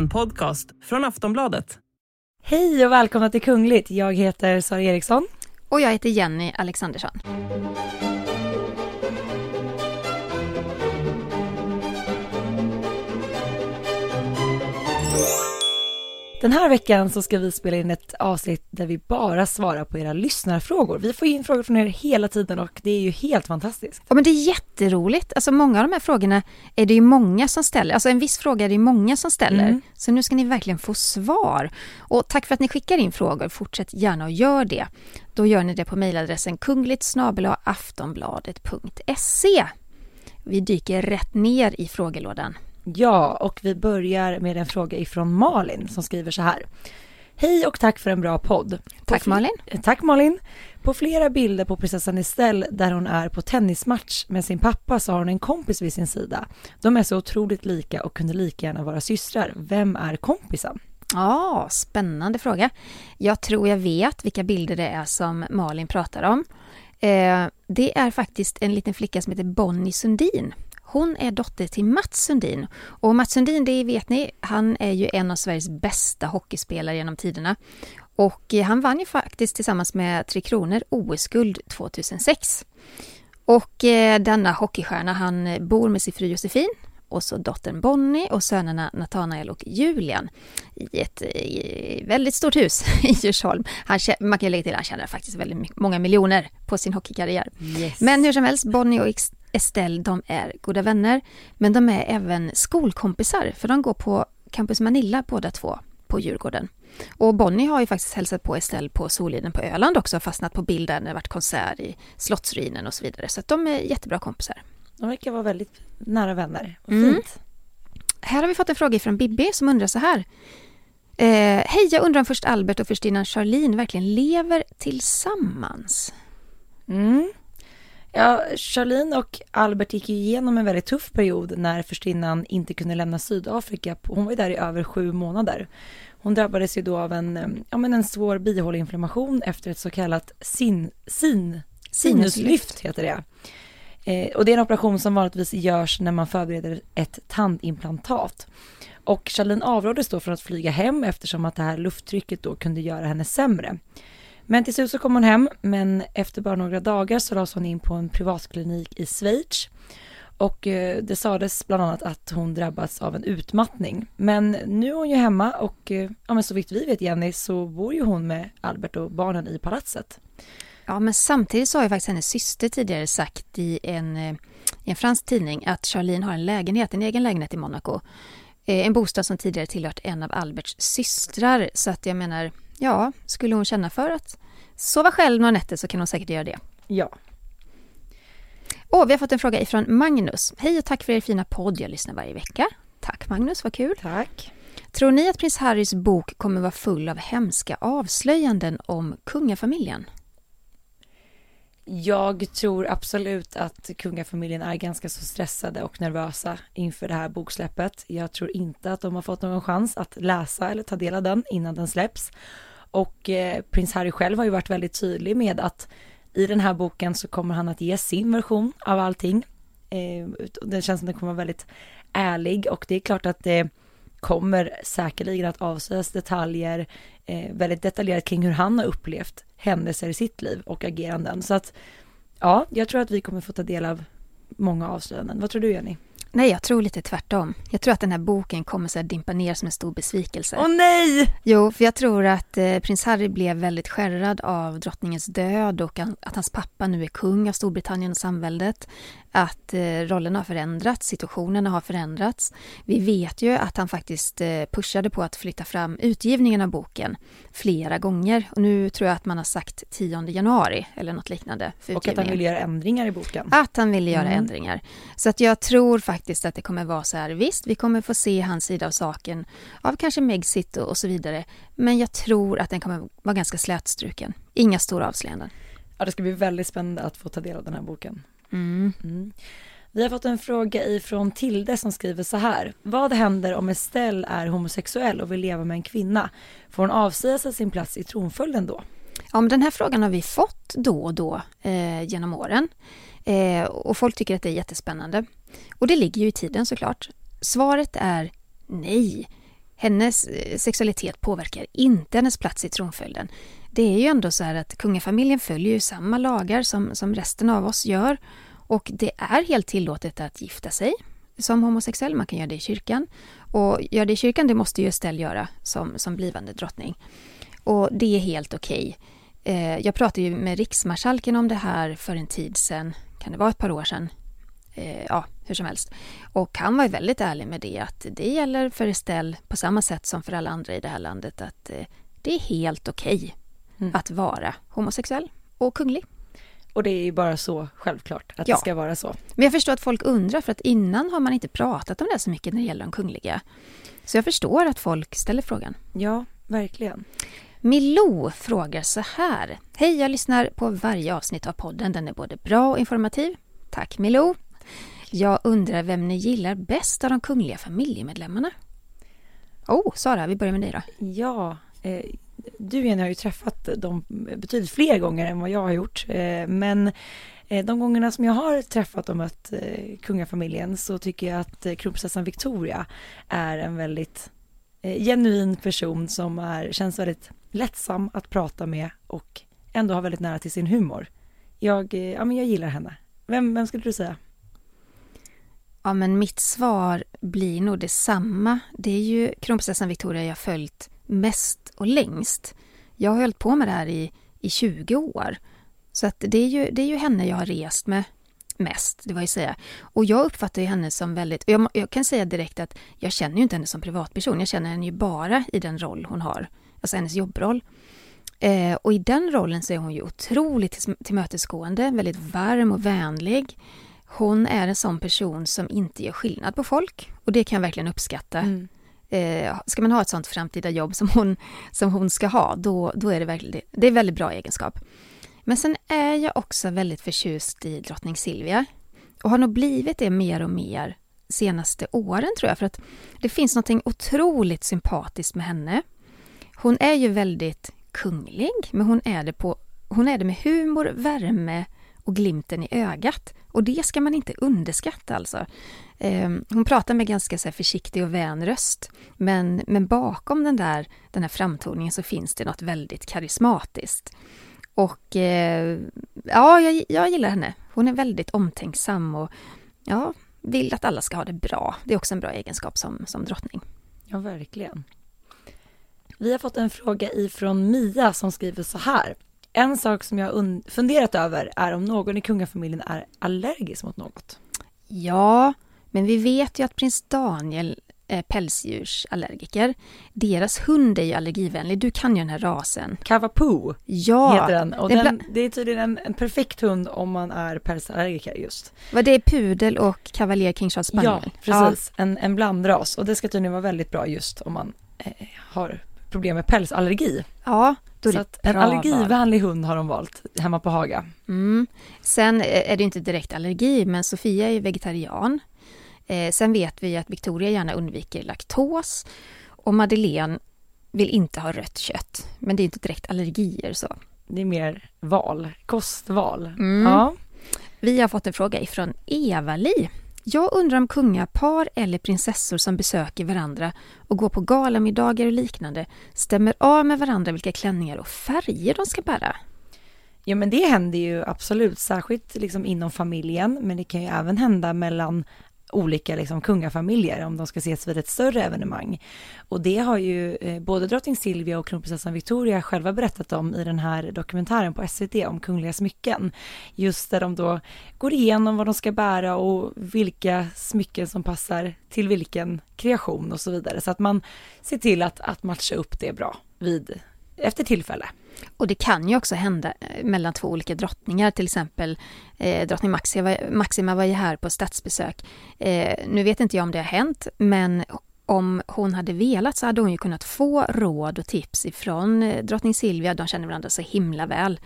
En podcast från Aftonbladet. Hej och välkomna till Kungligt. Jag heter Sara Eriksson. Och jag heter Jenny Alexandersson. Den här veckan så ska vi spela in ett avsnitt där vi bara svarar på era lyssnarfrågor. Vi får in frågor från er hela tiden och det är ju helt fantastiskt. Ja men det är jätteroligt. Alltså många av de här frågorna är det ju många som ställer. Alltså en viss fråga är det ju många som ställer. Mm. Så nu ska ni verkligen få svar. Och tack för att ni skickar in frågor. Fortsätt gärna och gör det. Då gör ni det på mejladressen kungligt aftonbladet.se. Vi dyker rätt ner i frågelådan. Ja, och vi börjar med en fråga ifrån Malin som skriver så här. Hej och tack för en bra podd. Tack Malin. Tack Malin. På flera bilder på prinsessan Estelle där hon är på tennismatch med sin pappa så har hon en kompis vid sin sida. De är så otroligt lika och kunde lika gärna vara systrar. Vem är kompisen? Ja, spännande fråga. Jag tror jag vet vilka bilder det är som Malin pratar om. Eh, det är faktiskt en liten flicka som heter Bonnie Sundin. Hon är dotter till Mats Sundin. Och Mats Sundin, det vet ni, han är ju en av Sveriges bästa hockeyspelare genom tiderna. Och eh, han vann ju faktiskt tillsammans med Tre Kronor OS-guld 2006. Och eh, denna hockeystjärna, han bor med sin fru Josefin och så dottern Bonnie och sönerna Nathanael och Julian i ett eh, väldigt stort hus i Djursholm. Han, man kan lägga till att han tjänar faktiskt väldigt många miljoner på sin hockeykarriär. Yes. Men hur som helst, Bonnie och Estelle, de är goda vänner. Men de är även skolkompisar, för de går på Campus Manilla båda två på Djurgården. Och Bonnie har ju faktiskt hälsat på Estelle på Soliden på Öland också, fastnat på bild där när det varit konsert i Slottsruinen och så vidare. Så att de är jättebra kompisar. De verkar vara väldigt nära vänner. Vad Mm. Fint. Här har vi fått en fråga från Bibi som undrar så här. Eh, Hej, jag undrar om först Albert och förstinnan Charlene verkligen lever tillsammans? Mm. Ja, Charlene och Albert gick igenom en väldigt tuff period när förstinnan inte kunde lämna Sydafrika. Hon var ju där i över sju månader. Hon drabbades ju då av en, eh, ja, men en svår bihåleinflammation efter ett så kallat sin, sin, sinuslyft heter det. Eh, och det är en operation som vanligtvis görs när man förbereder ett tandimplantat. Och Charlene avråddes då från att flyga hem eftersom att det här lufttrycket då kunde göra henne sämre. Men till slut så kom hon hem, men efter bara några dagar så lades hon in på en privatklinik i Schweiz. Och eh, det sades bland annat att hon drabbats av en utmattning. Men nu är hon ju hemma och eh, ja, men så vitt vi vet Jenny så bor ju hon med Albert och barnen i palatset. Ja, men samtidigt så har ju faktiskt hennes syster tidigare sagt i en, eh, i en fransk tidning att Charlene har en lägenhet, en egen lägenhet i Monaco. En bostad som tidigare tillhört en av Alberts systrar. Så att jag menar, ja, skulle hon känna för att sova själv några nätter så kan hon säkert göra det. Ja. Och vi har fått en fråga ifrån Magnus. Hej och tack för er fina podd, jag lyssnar varje vecka. Tack Magnus, vad kul. Tack. Tror ni att prins Harrys bok kommer vara full av hemska avslöjanden om kungafamiljen? Jag tror absolut att kungafamiljen är ganska så stressade och nervösa inför det här boksläppet. Jag tror inte att de har fått någon chans att läsa eller ta del av den innan den släpps. Och eh, prins Harry själv har ju varit väldigt tydlig med att i den här boken så kommer han att ge sin version av allting. Eh, det känns som att den kommer vara väldigt ärlig och det är klart att det kommer säkerligen att avslöjas detaljer eh, väldigt detaljerat kring hur han har upplevt händelser i sitt liv och ageranden. Så att ja, jag tror att vi kommer få ta del av många avslöjanden. Vad tror du Jenny? Nej, jag tror lite tvärtom. Jag tror att den här boken kommer så här dimpa ner som en stor besvikelse. Åh nej! Jo, för jag tror att eh, prins Harry blev väldigt skärrad av drottningens död och an- att hans pappa nu är kung av Storbritannien och samväldet. Att eh, rollerna har förändrats, situationerna har förändrats. Vi vet ju att han faktiskt eh, pushade på att flytta fram utgivningen av boken flera gånger. Och nu tror jag att man har sagt 10 januari eller något liknande för Och att han utgivningen. vill göra ändringar i boken. Att han ville göra Mm. ändringar. Så att jag tror faktiskt att det kommer vara så här, visst, vi kommer få se hans sida av saken, av kanske Megxit och, och så vidare. Men jag tror att den kommer vara ganska slätstruken. Inga stora avslöjanden. Ja, det ska bli väldigt spännande att få ta del av den här boken. Mm. Mm. Vi har fått en fråga ifrån Tilde som skriver så här. Vad händer om Estelle är homosexuell och vill leva med en kvinna? Får hon avsäga sig sin plats i tronföljden då? Ja, men den här frågan har vi fått då och då eh, genom åren. Eh, och folk tycker att det är jättespännande. Och det ligger ju i tiden såklart. Svaret är nej. Hennes eh, sexualitet påverkar inte hennes plats i tronföljden. Det är ju ändå så här att kungafamiljen följer ju samma lagar som, som resten av oss gör. Och det är helt tillåtet att gifta sig som homosexuell, man kan göra det i kyrkan. Och göra det i kyrkan, det måste ju Estelle göra som, som blivande drottning. Och det är helt okej. Eh, jag pratade ju med riksmarskalken om det här för en tid sedan, kan det vara ett par år sedan? Eh, ja, hur som helst. Och han var väldigt ärlig med det, att det gäller för Estelle på samma sätt som för alla andra i det här landet, att eh, det är helt okej mm. att vara homosexuell och kunglig. Och det är ju bara så självklart att ja. det ska vara så. Men jag förstår att folk undrar för att innan har man inte pratat om det så mycket när det gäller de kungliga. Så jag förstår att folk ställer frågan. Ja, verkligen. Milou frågar så här. Hej, jag lyssnar på varje avsnitt av podden. Den är både bra och informativ. Tack Milou. Jag undrar vem ni gillar bäst av de kungliga familjemedlemmarna? Oh, Sara, vi börjar med dig då. Ja, eh, du Jenny har ju träffat dem betydligt fler gånger än vad jag har gjort. Eh, men eh, de gångerna som jag har träffat och mött eh, kungafamiljen så tycker jag att eh, kronprinsessan Victoria är en väldigt Eh, genuin person som är, känns väldigt lättsam att prata med och ändå har väldigt nära till sin humor. Jag, eh, ja, men jag gillar henne. Vem, vem skulle du säga? Ja, men mitt svar blir nog detsamma. Det är ju kronprinsessan Victoria jag följt mest och längst. Jag har hållit på med det här i, i 20 år. Så att det, är ju, det är ju henne jag har rest med mest, det var jag säga. Och jag uppfattar ju henne som väldigt, jag, jag, kan säga direkt att jag känner ju inte henne som privatperson, jag känner henne ju bara i den roll hon har, alltså hennes jobbroll. Eh, och i den rollen så är hon ju otroligt tillmötesgående, väldigt varm och vänlig. Hon är en sån person som inte gör skillnad på folk och det kan jag verkligen uppskatta. Mm eh, ska man ha ett sånt framtida jobb som hon, som hon ska ha, då, då är det verkligen det är väldigt bra egenskap. Men sen är jag också väldigt förtjust i drottning Silvia och har nog blivit det mer och mer senaste åren tror jag, för att det finns något otroligt sympatiskt med henne. Hon är ju väldigt kunglig, men hon är det, på, hon är det med humor, värme och glimten i ögat. Och det ska man inte underskatta alltså. Eh, hon pratar med ganska så försiktig och vän röst. Men, men bakom den där, den här framtoningen så finns det något väldigt karismatiskt. Och eh, ja, jag, jag gillar henne. Hon är väldigt omtänksam och ja, vill att alla ska ha det bra. Det är också en bra egenskap som, som drottning. Ja, verkligen. Vi har fått en fråga ifrån Mia som skriver så här. En sak som jag funderat över är om någon i kungafamiljen är allergisk mot något. Ja, men vi vet ju att prins Daniel pälsdjursallergiker. Deras hund är ju allergivänlig. Du kan ju den här rasen. Cavapoo ja, heter den. Och den, det är tydligen en, en, perfekt hund om man är pälsallergiker just. Vad det är pudel och kavaljer king charles spaniel? Ja, precis. Ja. En, en blandras. Och det ska tydligen vara väldigt bra just om man eh, har problem med pälsallergi. Ja, så en allergivänlig hund har de valt hemma på Haga. Mm. Sen är det inte direkt allergi, men Sofia är vegetarian. Eh, sen vet vi att Victoria gärna undviker laktos och Madeleine vill inte ha rött kött. Men det är inte direkt allergier så. Det är mer val, kostval. Mm. Ja. Vi har fått en fråga ifrån Eva-Li jag undrar om kungapar eller prinsessor som besöker varandra och går på galamiddagar och liknande stämmer av med varandra vilka klänningar och färger de ska bära. Ja men det händer ju absolut, särskilt liksom inom familjen, men det kan ju även hända mellan olika liksom, kungafamiljer om de ska ses vid ett större evenemang. Och det har ju eh, både drottning Silvia och kronprinsessan Victoria själva berättat om i den här dokumentären på SVT om kungliga smycken. Just där de då går igenom vad de ska bära och vilka smycken som passar till vilken kreation och så vidare. Så att man ser till att, att matcha upp det bra vid, efter tillfälle. Och det kan ju också hända eh, mellan två olika drottningar, till exempel eh, drottning Maxima, Maxima var ju här på statsbesök. Eh, nu vet inte jag om det har hänt, men om hon hade velat så hade hon ju kunnat få råd och tips ifrån eh, drottning Silvia, de känner varandra så himla väl.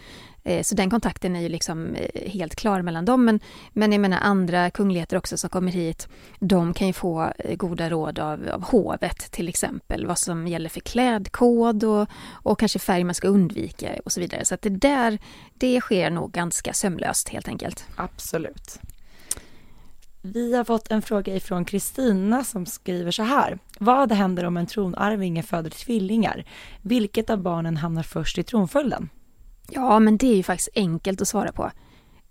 Eh, så den kontakten är ju liksom eh, helt klar mellan dem. Men, men jag menar andra kungligheter också som kommer hit, de kan ju få eh, goda råd av, av hovet till exempel, vad som gäller för klädkod och, och kanske färg man ska undvika och så vidare. Så att det där, det sker nog ganska sömlöst helt enkelt. Absolut. Vi har fått en fråga ifrån Kristina som skriver så här. Vad händer om en tronarvinge föder tvillingar? Vilket av barnen hamnar först i tronföljden? Ja, men det är ju faktiskt enkelt att svara på.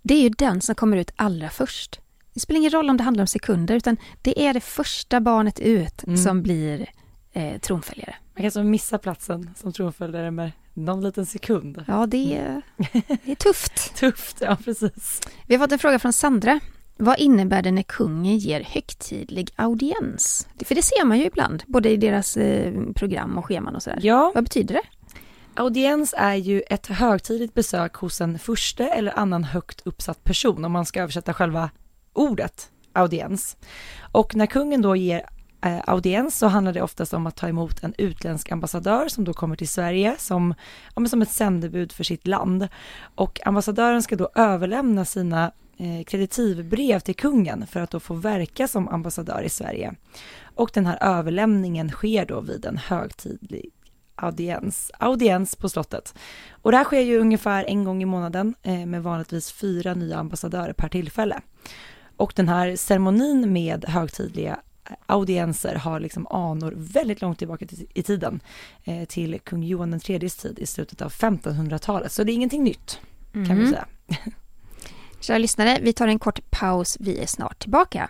Det är ju den som kommer ut allra först. Det spelar ingen roll om det handlar om sekunder, utan det är det första barnet ut Mm. som blir eh, tronföljare. Man kan alltså missa platsen som tronföljare med någon liten sekund. Ja, det är, det är tufft. Tufft, ja precis. Vi har fått en fråga från Sandra. Vad innebär det när kungen ger högtidlig audiens? För det ser man ju ibland, både i deras eh, program och scheman och sådär. Ja, Vad betyder det? Audiens är ju ett högtidligt besök hos en furste eller annan högt uppsatt person om man ska översätta själva ordet audiens. Och när kungen då ger eh, audiens så handlar det oftast om att ta emot en utländsk ambassadör som då kommer till Sverige som, ja, men som ett sändebud för sitt land. Och ambassadören ska då överlämna sina eh, kreditivbrev till kungen för att då få verka som ambassadör i Sverige. Och den här överlämningen sker då vid en högtidlig audiens, audiens på slottet. Och det här sker ju ungefär en gång i månaden eh, med vanligtvis fyra nya ambassadörer per tillfälle. Och den här ceremonin med högtidliga audienser har liksom anor väldigt långt tillbaka till- i tiden eh, till kung Johan IIIs tid i slutet av 1500-talet. Så det är ingenting nytt kan vi Mhm. säga. Kära lyssnare, vi tar en kort paus. Vi är snart tillbaka.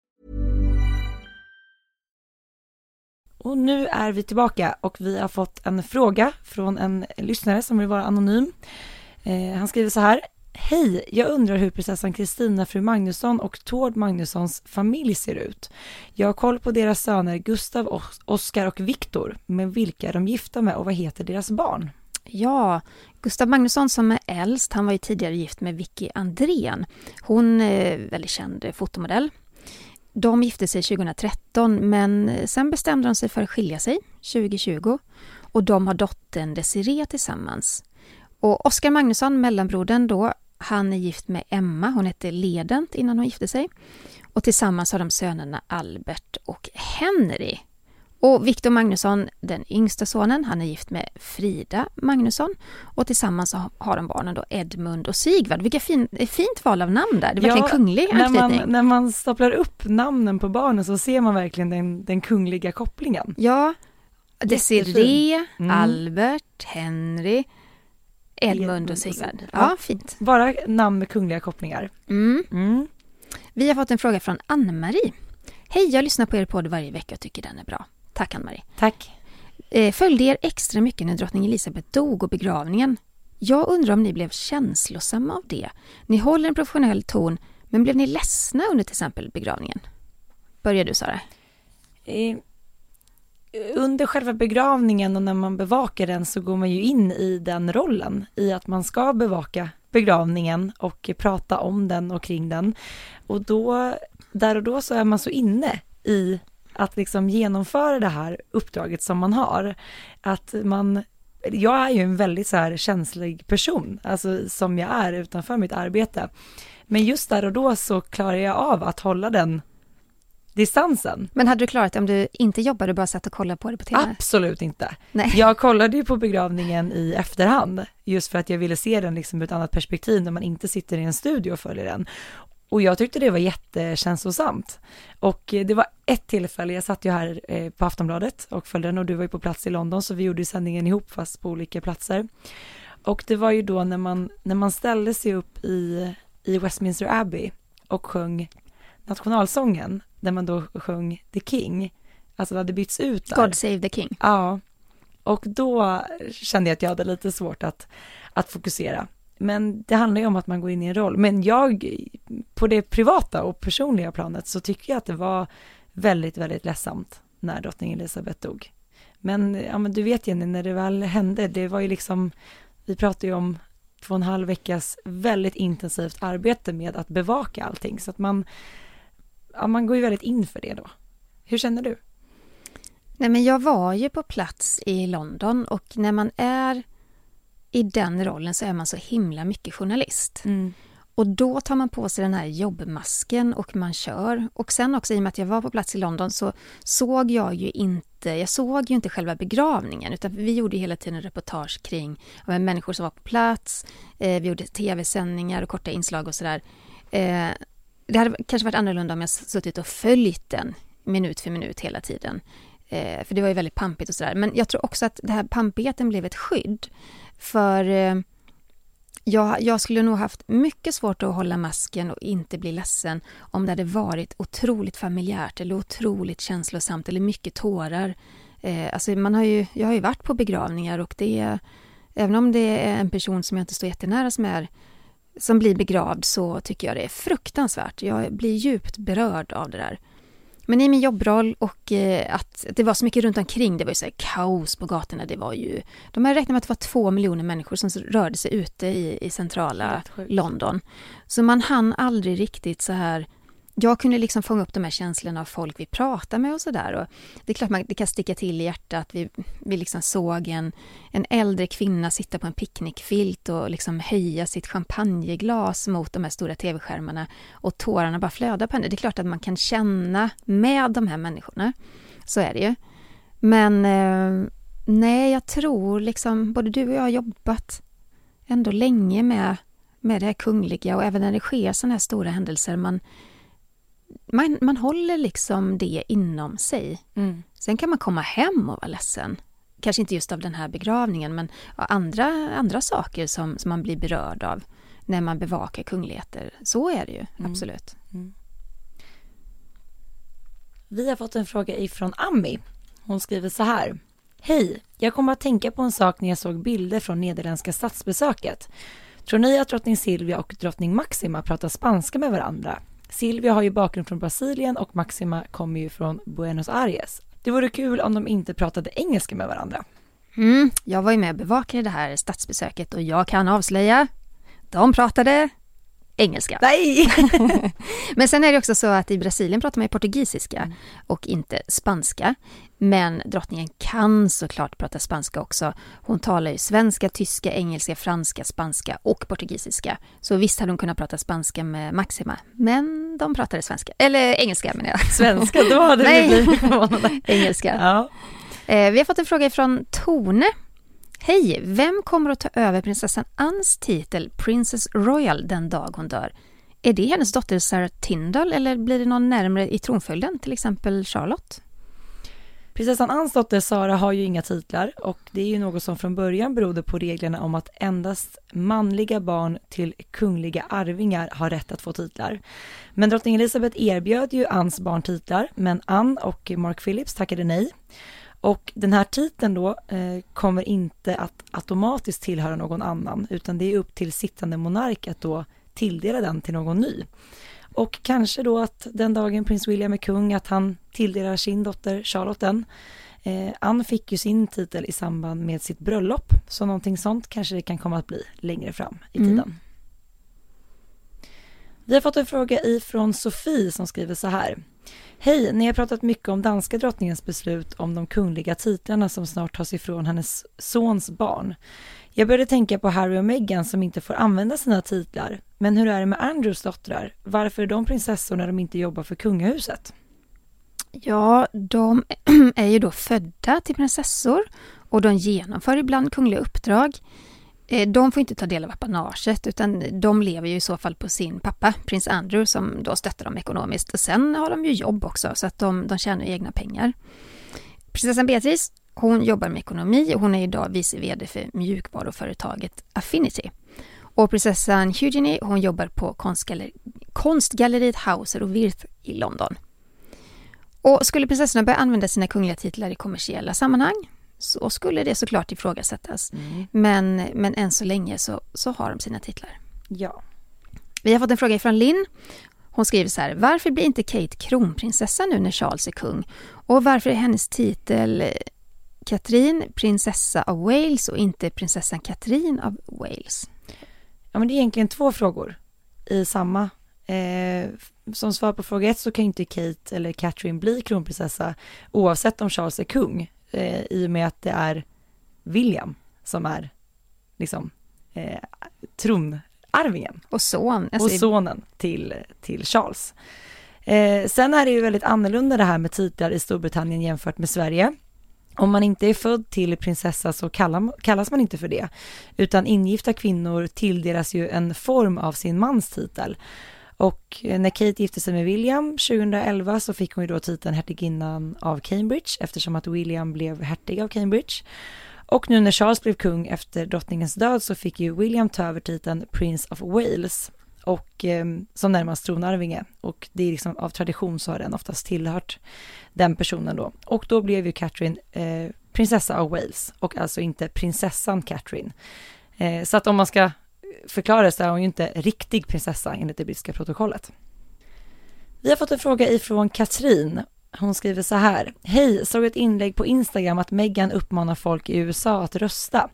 Och nu är vi tillbaka och vi har fått en fråga från en lyssnare som vill vara anonym. Eh, han skriver så här. Hej, jag undrar hur prinsessan Kristina, fru Magnusson och Tord Magnussons familj ser ut. Jag har koll på deras söner Gustav, Os- Oskar och Viktor, men vilka är de gifta med och vad heter deras barn? Ja, Gustav Magnusson som är äldst, han var ju tidigare gift med Vicky Andrén. Hon är väldigt känd fotomodell. De gifte sig 2013 men eh, sen bestämde de sig för att skilja sig 2020 och de har dottern Desiree tillsammans. Och Oskar Magnusson, mellanbrodern då, han är gift med Emma, hon hette Ledent innan hon gifte sig. Och tillsammans har de sönerna Albert och Henry. Och Viktor Magnusson, den yngsta sonen, han är gift med Frida Magnusson och tillsammans har de barnen då Edmund och Sigvard. Vilka fin, ett fint val av namn där, det är verkligen kunglig när anknytning. man, när man staplar upp namnen på barnen så ser man verkligen den, den kungliga kopplingen. Ja, Desiree, Mm. Albert, Henry, Edmund och. Sigvard. Ja, fint. Bara namn med kungliga kopplingar. Mm. Mm. Vi har fått en fråga från Ann-Marie. Hej, jag lyssnar på er podd varje vecka och tycker den är bra. Tack Ann-Marie. Tack. Eh, följde er extra mycket när drottning Elisabeth dog och begravningen. Jag undrar om ni blev känslosamma av det? Ni håller en professionell ton, men blev ni ledsna under till exempel begravningen? Börjar du Sara? Eh, Under själva begravningen och när man bevakar den så går man ju in i den rollen i att man ska bevaka begravningen och prata om den och kring den. Och då, där och då så är man så inne i att liksom genomföra det här uppdraget som man har. Att man, jag är ju en väldigt så här känslig person, alltså som jag är utanför mitt arbete. Men just där och då så klarar jag av att hålla den distansen. Men hade du klarat det om du inte jobbade och bara satt och kollade på det på TV? Absolut inte. Nej. Jag kollade ju på begravningen i efterhand, just för att jag ville se den liksom ur ett annat perspektiv när man inte sitter i en studio och följer den. Och jag tyckte det var jättekänslosamt. Och eh, det var ett tillfälle, jag satt ju här eh, på Aftonbladet och följde den och du var ju på plats i London så vi gjorde sändningen ihop fast på olika platser. Och det var ju då när man, när man ställde sig upp i, i Westminster Abbey och sjöng nationalsången, där man då sjöng The King, alltså det hade bytts ut där. God save the king. Ja, och då kände jag att jag hade lite svårt att, att fokusera. Men det handlar ju om att man går in i en roll. Men jag, på det privata och personliga planet så tycker jag att det var väldigt, väldigt ledsamt när drottning Elizabeth dog. Men, ja, men du vet Jenny, när det väl hände, det var ju liksom, vi pratade ju om två och en halv veckas väldigt intensivt arbete med att bevaka allting. Så att man, ja, man går ju väldigt in för det då. Hur känner du? Nej, men jag var ju på plats i London och när man är i den rollen så är man så himla mycket journalist. Mm. Och då tar man på sig den här jobbmasken och man kör. Och sen också i och med att jag var på plats i London så såg jag ju inte, jag såg ju inte själva begravningen utan vi gjorde hela tiden reportage kring människor som var på plats. Eh, vi gjorde tv-sändningar och korta inslag och sådär. Eh, det hade kanske varit annorlunda om jag suttit och följt den minut för minut hela tiden. Eh, för det var ju väldigt pampigt och sådär. Men jag tror också att det här pampigheten blev ett skydd. För eh, jag, jag, skulle nog haft mycket svårt att hålla masken och inte bli ledsen om det hade varit otroligt familjärt eller otroligt känslosamt eller mycket tårar. Eh, alltså man har ju, jag har ju varit på begravningar och det är, även om det är en person som jag inte står jättenära som är som blir begravd så tycker jag det är fruktansvärt. Jag blir djupt berörd av det där. Men i min jobbroll och eh, att det var så mycket runt omkring, det var ju så kaos på gatorna, det var ju... De har räknat med att det var två miljoner människor som rörde sig ute i, i centrala London. Så man hann aldrig riktigt så här jag kunde liksom fånga upp de här känslorna av folk vi pratar med och sådär. Det är klart man, det kan sticka till i hjärtat. Vi, vi liksom såg en, en äldre kvinna sitta på en picknickfilt och liksom höja sitt champagneglas mot de här stora tv-skärmarna och tårarna bara flödar på henne. Det är klart att man kan känna med de här människorna. Så är det ju. Men eh, nej, jag tror liksom, både du och jag har jobbat ändå länge med, med det här kungliga och även när det sker sådana här stora händelser. Man, man, man håller liksom det inom sig. Mm. Sen kan man komma hem och vara ledsen. Kanske inte just av den här begravningen, men andra, andra saker som, som man blir berörd av när man bevakar kungligheter. Så är det ju, mm. absolut. Mm. Vi har fått en fråga ifrån Ami. Hon skriver så här. Hej, jag kommer att tänka på en sak när jag såg bilder från nederländska statsbesöket. Tror ni att drottning Silvia och drottning Maxima pratar spanska med varandra? Silvia har ju bakgrund från Brasilien och Maxima kommer ju från Buenos Aires. Det vore kul om de inte pratade engelska med varandra. Mm, jag var ju med och bevakade det här statsbesöket och jag kan avslöja, de pratade engelska. Nej! Men sen är det också så att i Brasilien pratar man ju portugisiska mm. och inte spanska. Men drottningen kan såklart prata spanska också. Hon talar ju svenska, tyska, engelska, franska, spanska och portugisiska. Så visst hade hon kunnat prata spanska med Maxima, men de pratade svenska. Eller engelska menar jag. Svenska, då hade vi blivit förvånade. engelska. Ja. Eh, vi har fått en fråga från Tone Hej! Vem kommer att ta över prinsessan Anns titel Princess Royal den dag hon dör? Är det hennes dotter Sarah Tyndall eller blir det någon närmare i tronföljden, till exempel Charlotte? Prinsessan Anns dotter Sara har ju inga titlar och det är ju något som från början berodde på reglerna om att endast manliga barn till kungliga arvingar har rätt att få titlar. Men drottning Elizabeth erbjöd ju Anns barn titlar, men Ann och Mark Phillips tackade nej. Och den här titeln då eh, kommer inte att automatiskt tillhöra någon annan, utan det är upp till sittande monark att då tilldela den till någon ny. Och kanske då att den dagen prins William är kung, att han tilldelar sin dotter Charlotte den. Eh, Anne fick ju sin titel i samband med sitt bröllop, så någonting sånt kanske det kan komma att bli längre fram i mm. tiden. Mm. Vi har fått en fråga ifrån Sofie som skriver så här. Hej, ni har pratat mycket om danska drottningens beslut om de kungliga titlarna som snart tas ifrån hennes sons barn. Jag började tänka på Harry och Meghan som inte får använda sina titlar. Men hur är det med Andrews dottrar? Varför är de prinsessor när de inte jobbar för kungahuset? Ja, de är ju då födda till prinsessor och de genomför ibland kungliga uppdrag. Eh, de får inte ta del av apanaget utan de lever ju i så fall på sin pappa, prins Andrew, som då stöttar dem ekonomiskt. Sen har de ju jobb också så att de, de tjänar egna pengar. Prinsessan Beatrice, hon jobbar med ekonomi och hon är idag vice VD för mjukvaruföretaget Affinity. Och prinsessan Eugenie, hon jobbar på konstgaller konstgalleriet Hauser och Wirth i London. Och skulle prinsessorna börja använda sina kungliga titlar i kommersiella sammanhang så skulle det såklart ifrågasättas. Mm. Men, men än så länge så, så har de sina titlar. Ja. Vi har fått en fråga från Linn. Hon skriver så här, varför blir inte Kate kronprinsessa nu när Charles är kung? Och varför är hennes titel Katrin prinsessa av Wales och inte prinsessan Katrin av Wales? Ja, men det är egentligen två frågor i samma. Eh, som svar på fråga ett så kan inte Kate eller Catherine bli kronprinsessa oavsett om Charles är kung eh, i och med att det är William som är liksom eh, tronarvingen. Och son. Alltså, och sonen till, till Charles. Eh, sen är det ju väldigt annorlunda det här med titlar i Storbritannien jämfört med Sverige. Om man inte är född till prinsessa så kallas man inte för det, utan ingifta kvinnor tilldelas ju en form av sin mans titel. Och eh, när Kate gifte sig med William 2011 så fick hon ju då titeln hertiginnan av Cambridge eftersom att William blev hertig av Cambridge. Och nu när Charles blev kung efter drottningens död så fick ju William ta över titeln Prince of Wales och eh, som närmast tronarvinge och det är liksom av tradition så har den oftast tillhört den personen då. Och då blev ju Catherine eh, prinsessa av Wales och alltså inte prinsessan Catherine. Eh, så att om man ska förklarades så är hon ju inte riktig prinsessa enligt det brittiska protokollet. Vi har fått en fråga ifrån Katrin. Hon skriver så här. Hej, såg ett inlägg på Instagram att Meghan uppmanar folk i USA att rösta.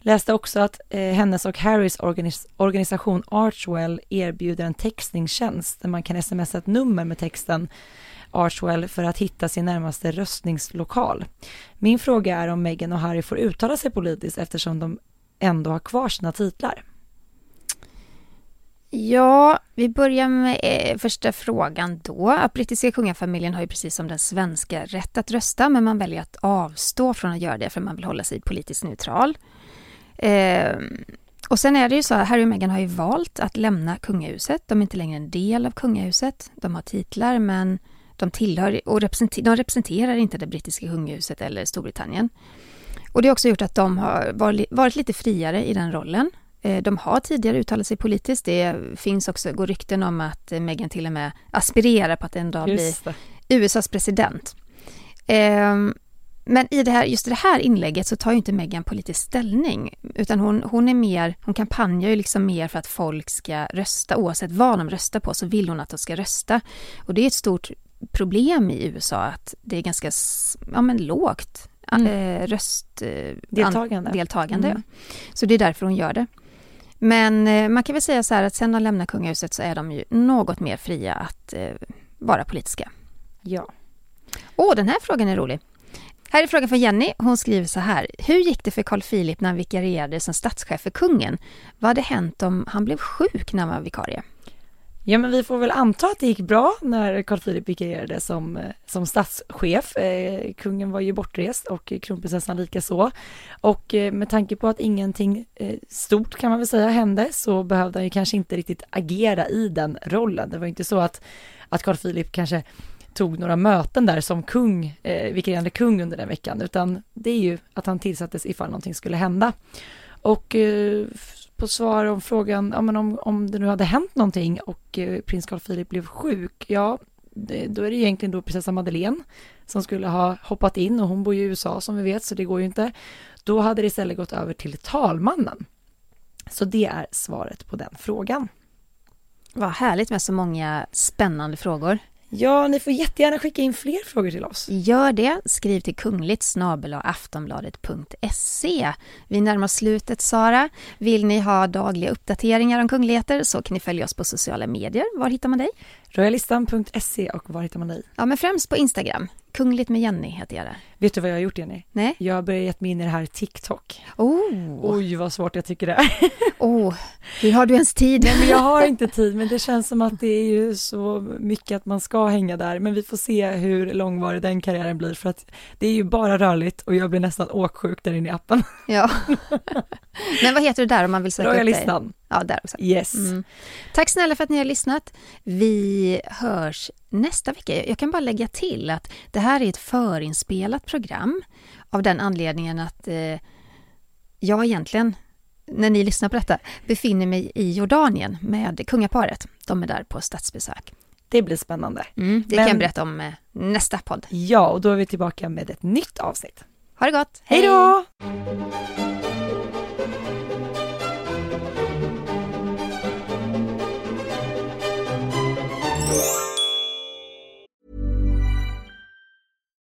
Läste också att eh, hennes och Harrys organis organisation Archwell erbjuder en textningstjänst där man kan smsa ett nummer med texten Archwell för att hitta sin närmaste röstningslokal. Min fråga är om Meghan och Harry får uttala sig politiskt eftersom de ändå har kvar sina titlar. Ja, vi börjar med eh, första frågan då. Att brittiska kungafamiljen har ju precis som den svenska rätt att rösta men man väljer att avstå från att göra det för man vill hålla sig politiskt neutral. Eh, och sen är det ju så att Harry och Meghan har ju valt att lämna kungahuset. De är inte längre en del av kungahuset. De har titlar men de tillhör och representer, de representerar inte det brittiska kungahuset eller Storbritannien. Och det har också gjort att de har varit lite friare i den rollen. Eh, de har tidigare uttalat sig politiskt. Det finns också, går rykten om att Meghan till och med aspirerar på att en dag bli USAs president. Ehm, men i det här, just det här inlägget så tar ju inte Meghan politisk ställning, utan hon, hon är mer, hon kampanjar ju liksom mer för att folk ska rösta, oavsett vad de röstar på så vill hon att de ska rösta. Och det är ett stort problem i USA att det är ganska ja, men lågt mm. eh, röstdeltagande. Eh, mm. Så det är därför hon gör det. Men eh, man kan väl säga så här att sen de lämnar kungahuset så är de ju något mer fria att eh, vara politiska. Ja. Åh, den här frågan är rolig. Här är frågan från Jenny. Hon skriver så här. Hur gick det för Carl Philip när han vikarierade som statschef för kungen? Vad hade hänt om han blev sjuk när han var vikarie? Ja, men vi får väl anta att det gick bra när Carl Philip vikarierade som, eh, som statschef. Eh, kungen var ju bortrest och kronprinsessan lika så. Och eh, med tanke på att ingenting eh, stort kan man väl säga hände så behövde han ju kanske inte riktigt agera i den rollen. Det var inte så att, att Carl Philip kanske tog några möten där som kung, eh, vikarierande kung under den veckan, utan det är ju att han tillsattes ifall någonting skulle hända. Och eh, på svar om frågan, ja men om, om det nu hade hänt någonting och eh, prins Carl Philip blev sjuk, ja, det, då är det egentligen då prinsessa Madeleine som skulle ha hoppat in och hon bor i USA som vi vet, så det går ju inte. Då hade det istället gått över till talmannen. Så det är svaret på den frågan. Vad härligt med så många spännande frågor. Ja, ni får jättegärna skicka in fler frågor till oss. Gör det. Skriv till kungligt aftonbladet.se. Vi närmar oss slutet, Sara. Vill ni ha dagliga uppdateringar om kungligheter så kan ni följa oss på sociala medier. Var hittar man dig? Royalistan.se och var hittar man dig? Ja, men främst på Instagram. Kungligt med Jenny heter jag där. Vet du vad jag har gjort Jenny? Nej. Jag har börjat ge mig in i det här TikTok. Oh. Oj vad svårt jag tycker det är. oh. Hur har du ens tid? Nej men jag har inte tid men det känns som att det är ju så mycket att man ska hänga där men vi får se hur långvarig den karriären blir för att det är ju bara rörligt och jag blir nästan åksjuk där inne i appen. Ja. men vad heter du där om man vill söka Royalistan. upp dig? Ja, där också. Yes. Mm. Tack snälla för att ni har lyssnat. Vi hörs nästa vecka. Jag kan bara lägga till att det här är ett förinspelat program av den anledningen att eh, jag egentligen, när ni lyssnar på detta, befinner mig i Jordanien med kungaparet. De är där på statsbesök. Det blir spännande. Mm, det Men, kan jag berätta om eh, nästa podd. Ja, och då är vi tillbaka med ett nytt avsnitt. Ha det gott! Hej då!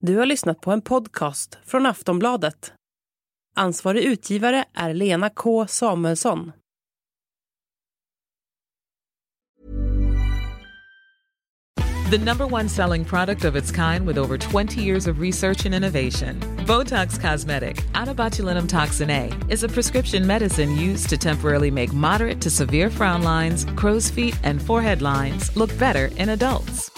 Du har lyssnat på en podcast från Aftonbladet. Ansvarig utgivare är Lena K Samuelsson. The number one selling product of its kind with over 20 years of research and innovation. Botox Cosmetic, out of botulinum toxin A, is a prescription medicine used to temporarily make moderate to severe frown lines, crow's feet, and forehead lines look better in adults.